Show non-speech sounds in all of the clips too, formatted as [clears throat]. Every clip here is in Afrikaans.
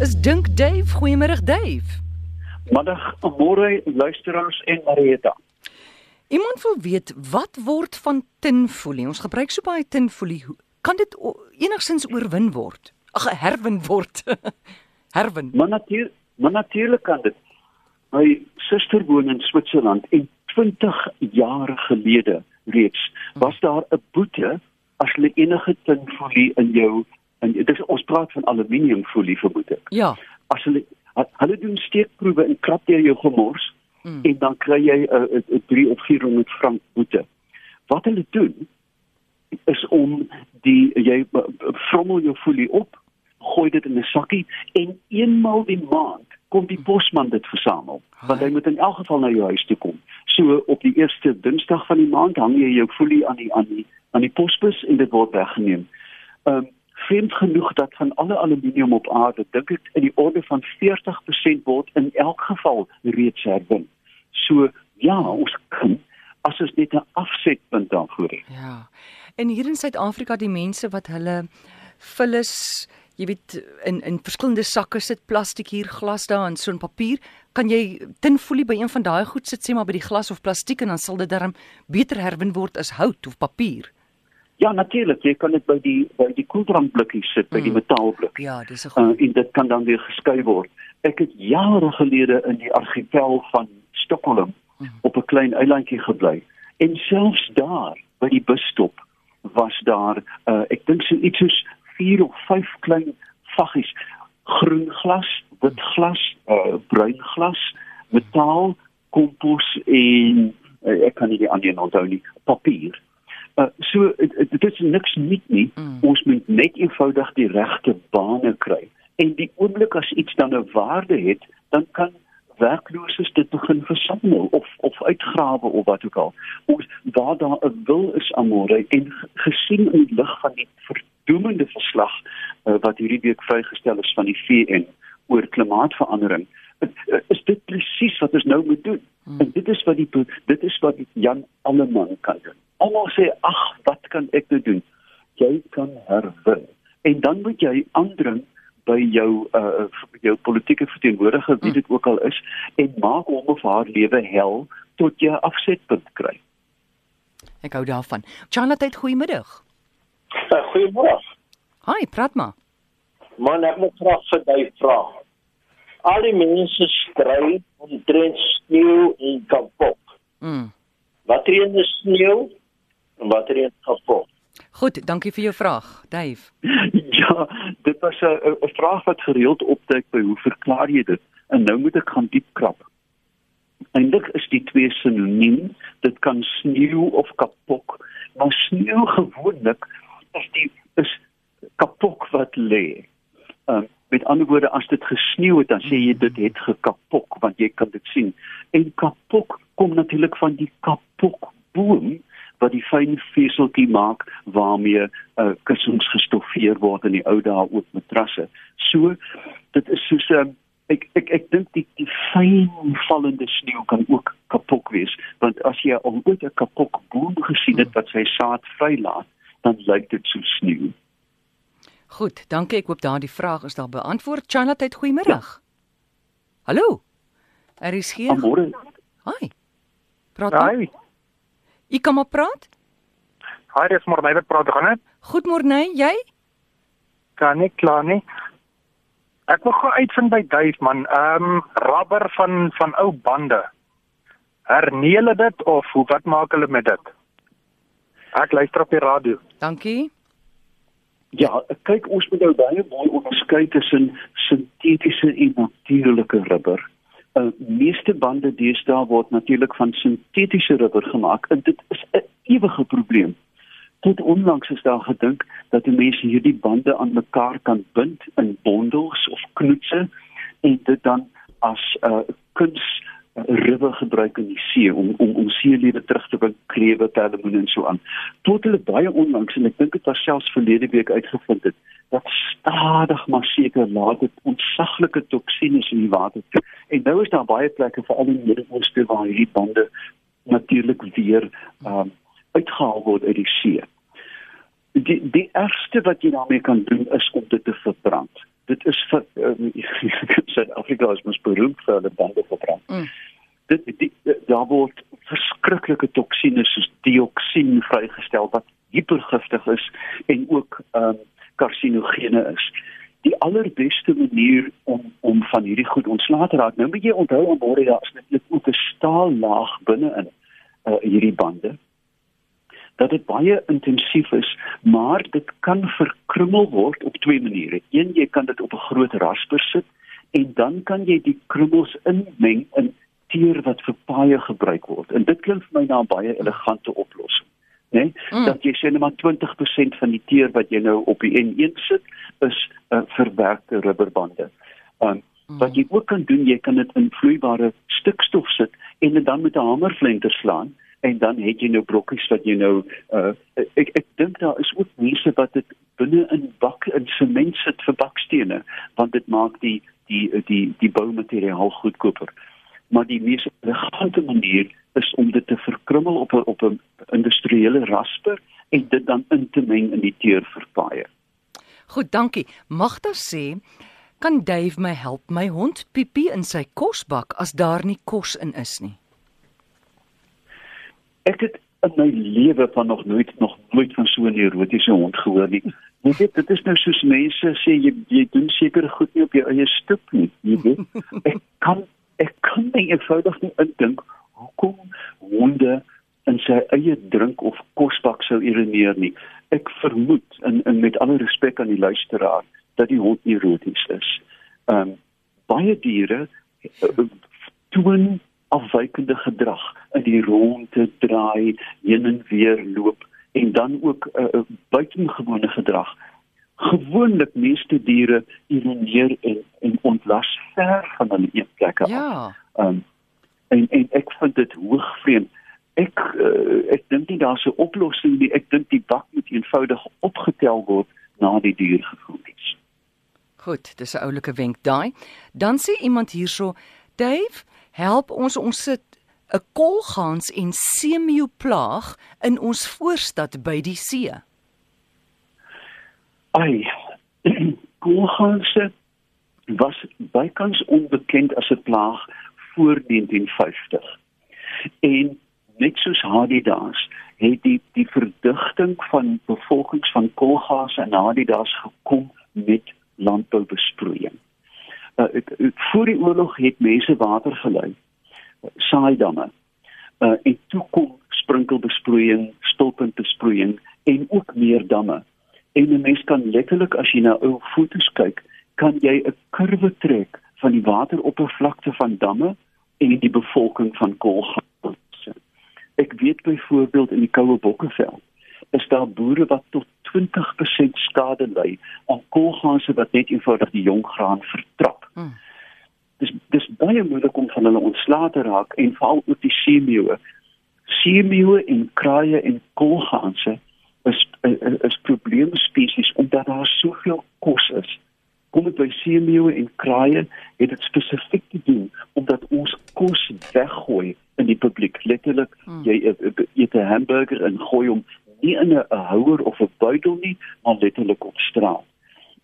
is Dink Dave. Goeiemôre Dave. Middag, môre luisteraars en Marieta. Iemand wil weet wat word van tinfolie? Ons gebruik so baie tinfolie. Kan dit enigsins oorwin word? Ag, herwin word. [laughs] herwin. Maar natuurlik, maar natuurlik kan dit. My suster woon in Switserland en 20 jaar gelede reeds was daar 'n boete as hulle enige tinfolie in jou en dit is ons praat van aluminiumfolie vermoed ek. Ja. As hulle hulle doen steekproewe en krap deur jou gemors mm. en dan kry jy 'n uh, 'n 3 of 400 frank boete. Wat hulle doen is om die jy vrommel jou folie op, gooi dit in 'n sakkie en eenmal die maand kom die posman dit versamel want hy moet in elk geval na jou huis toe kom. So op die eerste Dinsdag van die maand hang jy jou folie aan die aan die aan die posbus en dit word weggeneem. Ehm um, vreemd genoeg dat van alle aluminium op aarde dink ek in die orde van 40% word in elk geval reeds herwin. So ja, ons kan as ons net 'n afsetpunt daarvoor het. Ja. En hier in Suid-Afrika die mense wat hulle vullis jy weet in in verskillende sakke sit plastiek hier glas daar en so 'n papier kan jy tinfolie by een van daai goed sit sê maar by die glas of plastiek en dan sal dit darm beter herwin word as hout of papier. Ja, natuurlik, jy kan dit by die by die koeldrankblikkies sit, by mm. die metaalblik. Ja, dis 'n goeie. Uh, en dit kan dan weer geskei word. Ek het jare gelede in die argipel van Stockholm mm. op 'n klein eilandjie gebly. En selfs daar, by die busstop, was daar uh, ek dink so iets soos 4 of 5 klein vaggies groen glas, wit glas, uh, bruin glas, metaal, kompos en uh, ek kan nie die ander onthou nie, papier. Uh, so dit is niks nuut nie. Mm. Ons moet net eenvoudig die regte bane kry. En die oomblik as iets dan 'n waarde het, dan kan werklooses dit begin versamel of of uitgrawe of wat ook al. Ons waar daar 'n wil is amore en gesien in die lig van die verdoemende verslag uh, wat hierdie week vrygestel is van die VN oor klimaatsverandering, uh, is dit presies wat ons nou moet doen. Mm. En dit is wat die dit is wat Jan Alleman kan doen sê ag wat kan ek nou doen? Jy kan herwin. En dan moet jy aandring by jou uh jou politieke verteenwoordiger wie dit ook al is en maak hom of haar lewe hel tot jy afsetpunt kry. Ek hou daarvan. Charlotte goeiemiddag. Uh, goeiemôre. Hi praat maar. Man ek moet graag vir jou vra. Al die mense stry om drent sneeu en kapot mm. wat reën is sneeu wat er het gevolg. Goed, dankie vir jou vraag, Dave. [laughs] Ja, dit was 'n 'n vraag wat gereeld opduik by hoe verklaar jy dit? En nou moet ek gaan diep krap. Eindelik is die twee sinoniem. Dit kan sneeu of kapok, maar sneeu gewoonlik is die is kapok wat lê. Um, met ander woorde as dit gesneeu het dan sê jy dit het gekapok want jy kan dit sien. En kapok kom natuurlik van die kapok boom wat die fyn veseltjie maak waarmee uh, kussings gestoffeer word in die ou dae ook matrasse. So dit is soos 'n uh, ek ek ek dink die die fyn vallende sneeu kan ook kapok wees want as jy al ooit 'n kapok boom gesien het wat sy saad vrylaat, dan lyk dit so sneeu. Goed, dankie. Ek hoop daardie vraag is daar beantwoord. Chanat, goeiemôre. Ja. Hallo. Er is hier. Môre. Hi. Praat. Hi. Jy kom op praat? Hi, dis Morney wat praat gaan dit? Goed Morney, jy? Kan nie klaar nie. Ek wil gou uitvind by Duif man. Ehm um, rubber van van ou bande. Hernie hulle dit of hoe wat maak hulle met dit? Ek luister op die radio. Dankie. Ja, kyk ons moet nou baie mooi onderskei tussen sintetiese en natuurlike rubber uh, meeste bande deesdae word natuurlik van sintetiese rubber gemaak en dit is 'n ewige probleem. Tot onlangs is daar gedink dat die mense hierdie bande aan mekaar kan bind in bondels of knoetse en dit dan as 'n uh, kuns rubber gebruik in die see om om om seelewe terug te bring krewe perlemoen en so aan. Tot hulle baie onlangs en ek dink dit was selfs verlede week uitgevind het dat stadig maar seker laat dit ontsaglike toksines in die water toe. En nou is daar baie plekke veral in die Midde-Ooste waar hierdie bande natuurlik weer um, uitgehaal word uit die see. Die die ergste wat jy daarmee kan doen is om dit te verbrand. Dit is vir, [laughs] uh, Suid-Afrika is mos beroemd vir hulle bande verbrand. Mm. Dit die, daar word verskriklike toksines soos dioksien vrygestel wat hipergiftig is en ook ehm um, karsinogene is. Die allerbeste manier om om van hierdie goed ontslae te raak. Nou moet jy onthou aan môre daar is net ook 'n staallaag binne in uh, hierdie bande dat dit baie intensief is, maar dit kan verkrummel word op twee maniere. Een, jy kan dit op 'n groot rasper sit en dan kan jy die krummels inmeng in teer wat vir paaie gebruik word. En dit klink vir my na 'n baie elegante oplossing. Né? Nee? Mm. Dat jy sê net maar 20% van die teer wat jy nou op die N1 sit is uh, verwerkte rubberbande. Um, mm. wat jy ook kan doen, jy kan dit in vloeibare stikstof sit en dit dan met 'n hamerflenter slaan en dan het jy nou brokkies wat jy nou uh, ek ek dink daar is ook mense wat dit binne in bak in sement sit vir bakstene want dit maak die die die die boumateriaal goedkoper maar die mees elegante manier is om dit te verkrummel op 'n op 'n industriële rasper en dit dan in te meng in die teer vir paaie. Goed, dankie. Magda sê, kan Dave my help my hond Pipi in sy kosbak as daar nie kos in is nie? Ek het in my lewe van nog nooit nog nooit van so 'n erotiese hond gehoor nie. Jy weet, dit is nou soos mense sê jy jy doen seker goed nie op jou eie stuk nie, jy weet. [laughs] Ek kan ek kan nie eenvoudig nie indink hoekom honde in sy eie drink of kosbak sou urineer nie. Ek vermoed in in met alle respek aan die luisteraar dat die hond eroties is. Ehm um, baie diere uh, toon afwykende gedrag in die ronde draai, heen en weer loop en dan ook 'n uh, uh, buitengewone gedrag. Gewoonlik meeste diere urineer en en ontlas ver van hulle eetplekke ja. af. Um, en en ek vind dit hoog vreemd. Ek uh, ek dink nie daar's 'n oplossing nie. Ek dink die bak moet eenvoudig opgetel word na die dier gevoed is. Goed, dis 'n oulike wenk daai. Dan sê iemand hierso, Dave, help ons ons sit 'n kolgans en seemeeu plaag in ons voorstad by die see. Ai, [clears throat] kolganse was bykans onbekend as 'n plaag voor 1950. En net soos Hadidas het die die verdigting van bevolkings van kolgase en Hadidas gekom met landboubesproeiing uh, voor die oorlog het mense water gelei saai damme. Uh, en toe kom sprinkelbesproeiing stolpuntbesproeiing en ook meer damme. En 'n mens kan letterlik as jy na ou foto's kyk kan jy 'n kurwe trek van die wateroppervlakte van damme en die bevolking van kolgase ek weet byvoorbeeld in die koue bokkeveld is daar boere wat tot 20% skade ly aan koolgasse wat net eenvoudig die jong graan vertrap. Hmm. Dis dis baie moeilik om van hulle ontslae te raak en veral ook die seemeeu. Seemeeu en kraaie en koolgasse is is, is probleme spesies omdat daar soveel kos is. Kom dit by seemeeu en kraaie het dit spesifiek te doen omdat ons kos weggooi in die publiek. Letterlik hmm. jy eet 'n hamburger en gooi hom nie in 'n houer of 'n buidel nie, maar letterlik op straat.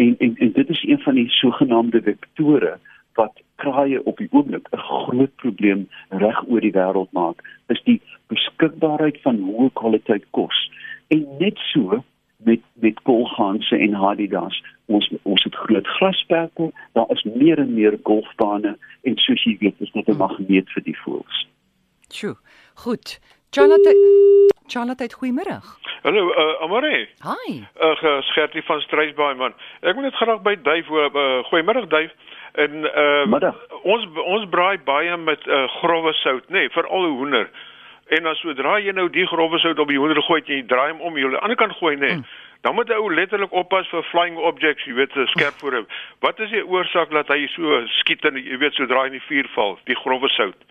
En en en dit is een van die sogenaamde vektore wat kraaie op die oomblik 'n groot probleem reg oor die wêreld maak, is die beskikbaarheid van hoë kwaliteit kos. En net so met met kolganse en hadidas ons ons het groot grasperke daar is meer en meer golfbane en soos jy weet is dit 'n magneet vir die voëls. Sjoe. Goed. Jonathan Jonathan, goeiemôre. Hallo, uh, Amore. Hi. Uh, Skertie van Strysbaai man. Ek wil net graag by Duif hoor. Uh, goeiemôre Duif. En uh Middag. ons ons braai baie met uh, grouwe sout, nê, nee, vir al die hoender. En dan sodra jy nou die grouwe sout op die hoender gooi jy draai hom om, jy aan die ander kant gooi, nê. Nee, mm. Dan moet ou letterlik oppas vir flying objects, jy weet, so skerp voor hom. Wat is die oorsaak dat hy so skiet en jy weet sodra hy in die vuur val, die grouwe sout?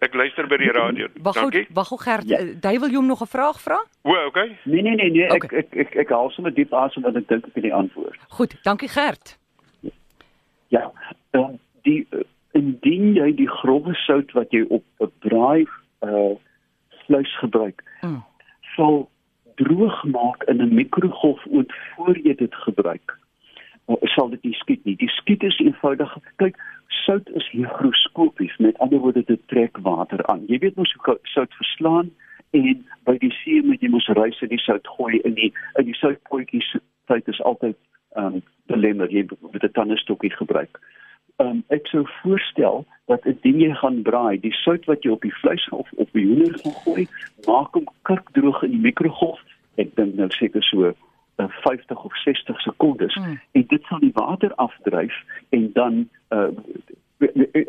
Ek luister by die radio. Wag gou, wag gou Gert, ja. jy wil hom nog 'n vraag vra? O, okay. Nee nee nee nee, okay. ek, ek ek ek haal sommer diep asem want ek dink ek het die antwoord. Goed, dankie Gert. Ja, dan die indien jy die grove sout wat jy op 'n braai uh vleis gebruik, mm. sal droog maak in 'n mikrogolfoond voor jy dit gebruik. sal dit nie skiet nie. Die skiet is eenvoudig. Kyk, sout is hygroskopies. Met ander woorde, dit trek water aan. Jy weet mos hoe sout verslaan en by die see moet jy mos reis en die sout gooi in die in die soutpotjies. Sout is altyd ehm um, belemmer. Jy moet 'n tandestokkie gebruik. Ehm um, ek sou voorstel dat indien jy gaan braai, die sout wat jy op die vleis of op die hoender gaan gooi, maak hom kurkdroog in die mikrogolf. Ek dink nou seker so 50 of 60 sekondes mm. en dit sal die water afdryf en dan uh,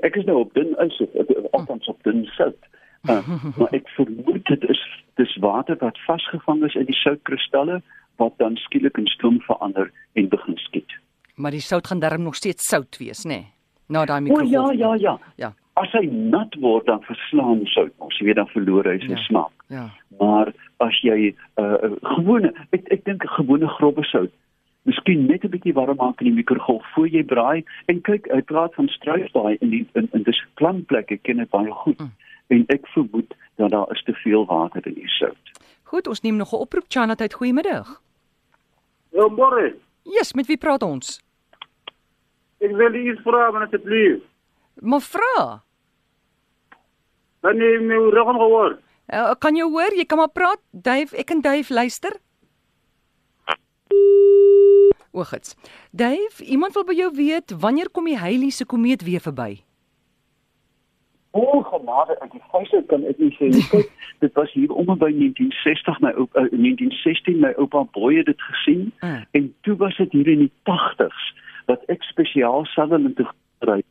ek is nou op dun ys of althans op dun sout. Uh, [laughs] maar ek vermoed dit is dis water wat vasgevang is in die soutkristalle wat dan skielik in stoom verander en begin skiet. Maar die sout gaan darm nog steeds sout wees, nê? Nee? Na daai mikrogolf. O ja, ja, ja. Ja. As hy nat word dan verslaan sout, ons weet dan verloor hy sy ja. smaak. Ja. Maar as jy 'n uh, gewone ek ek dink 'n gewone grove sout Miskien net 'n bietjie warm maak in die mikrogolf voor jy braai en kyk, hy praat van struisbaai in die in, in dis klam plek, ek ken dit baie goed. Mm. En ek vermoed dat daar is te veel water in die sout. Goed, ons neem nog 'n oproep Chanat uit goeiemiddag. Ja, môre. Yes, met wie praat ons? Ek wil iets vra, maar asseblief. Maar vra. Dan neem my reg gehoor. Uh, kan jy hoor? Jy kan maar praat. Dave, ek en Dave luister. Oggits. Dave, iemand wil by jou weet wanneer kom die Halley se komeet weer verby? O, genade, ek die feite kan ek nie sê nie. Kyk, [laughs] dit was hier om by 1960 my oupa uh, 1916 my oupa Boy het dit gesien uh. en toe was dit hier in die 80s wat ek spesiaal Sutherland toe gery het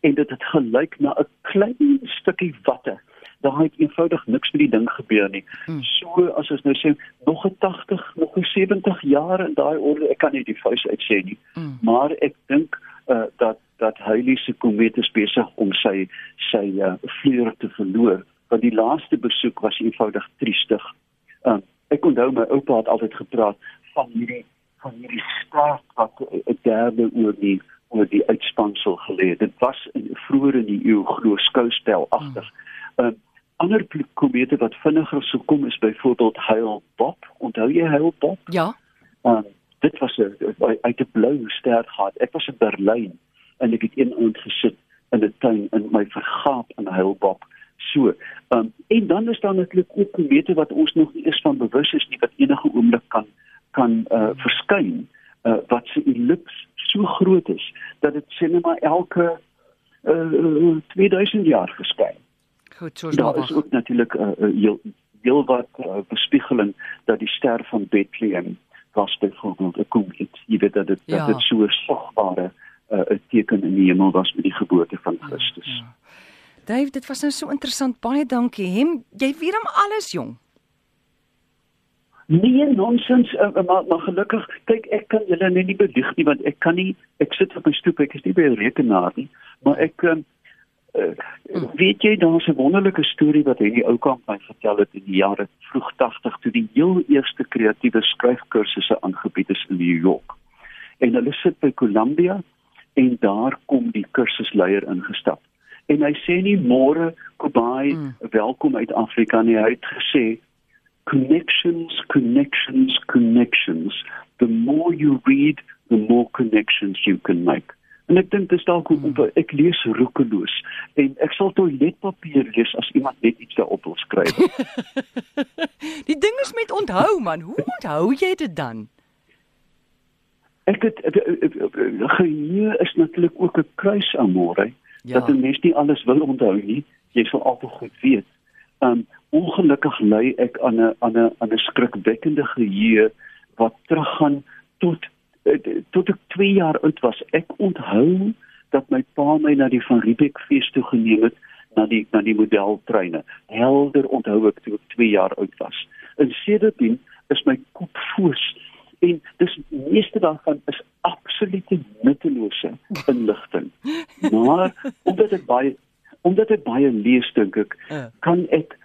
en dit het gelyk na 'n klein stukkie watte daar het eenvoudig niks met die ding gebeur nie. Hmm. So as ons nou sê nog 'n 80, nog 'n 70 jaar in daai orde, ek kan nie die fees uitsê nie. Hmm. Maar ek dink uh, dat dat Halley se komeet is besig om sy sy uh, vleuer te verloor. Want die laaste besoek was eenvoudig triestig. Uh, ek onthou my oupa het altyd gepraat van hierdie van hierdie staat wat 'n derde oor die oor die uitspansel gelê. Dit was in vroeër in die eeu glo skouspel agter. Hmm. Uh, ander komete wat vinniger sou kom is byvoorbeeld Hale Bob. Onthou jy Hale Bob? Ja. Um, dit was 'n uit 'n blou ster gehad. Ek was in Berlyn en ek het een aand gesit in 'n tuin in my vergaap in Hale Bob. So, um, en dan is daar natuurlik ook komete wat ons nog nie eens van bewus is nie wat enige oomblik kan kan uh, verskyn uh, wat se ellips so groot is dat dit sê net maar elke uh, 2000 jaar verskyn. Goed, soos daar is ook natuurlik 'n uh, uh, heel heel wat uh, bespiegeling dat die ster van Bethlehem was byvoorbeeld 'n komet. Jy weet dat dit ja. dat dit so 'n sigbare uh, 'n teken in die hemel was met die geboorte van Christus. Ja, ja. Dave, dit was nou so interessant. Baie dankie. Hem, jy weet hom alles, jong. Nee, nonsens, uh, maar, maar gelukkig, kyk, ek kan julle net nie bedig nie want ek kan nie ek sit op my stoep, ek is nie by 'n rekenaar nie, maar ek uh, Uh, weet jy daar's 'n wonderlike storie wat hierdie ou kamp my vertel het in die jare vroeg 80 toe die heel eerste kreatiewe skryfkursusse aangebied is in New York. En hulle sit by Columbia en daar kom die kursusleier ingestap. En hy sê nie môre goodbye, mm. welkom uit Afrika nie. Hy het gesê connections, connections, connections. The more you read, the more connections you can make. En ek dink dis dalk hoe hmm. ek lees roekeloos en ek sal toiletpapier lees as iemand net iets daarop wil skryf. [laughs] Die ding is met onthou man, hoe onthou jy dit dan? Ek het eh, eh, eh, geheue is natuurlik ook 'n kruis amore ja. dat 'n mens nie alles wil onthou nie. Jy sal altyd goed weet. Um ongelukkig ly ek aan 'n aan 'n aan 'n skrikwekkende geheue wat teruggaan tot Eh, tot ek 2 jaar oud was, ek onthou dat my pa my na die van Riebeek fees toe geneem het na die na die modeltreine. Helder onthou ek toe ek 2 jaar oud was. En sedertdien is my kop foos en dis meeste daarvan is absolute nuttelose inligting. Maar omdat ek baie omdat ek baie lees dink ek ja. kan ek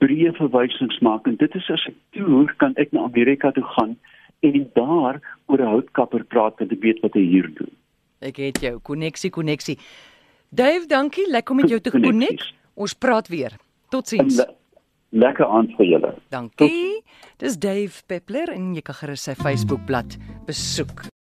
breë verwysings maak en dit is as ek toer kan ek na Amerika toe gaan en daar oor 'n houtkapper praat en weet wat hy hier doen. Ek het jou koneksie koneksie. Dave, dankie. Lekker om met jou te konek. Ons praat weer. Totsiens. Le lekker aand vir julle. Dankie. Tot Dis Dave Peppler en jy kan gerus sy Facebookblad besoek.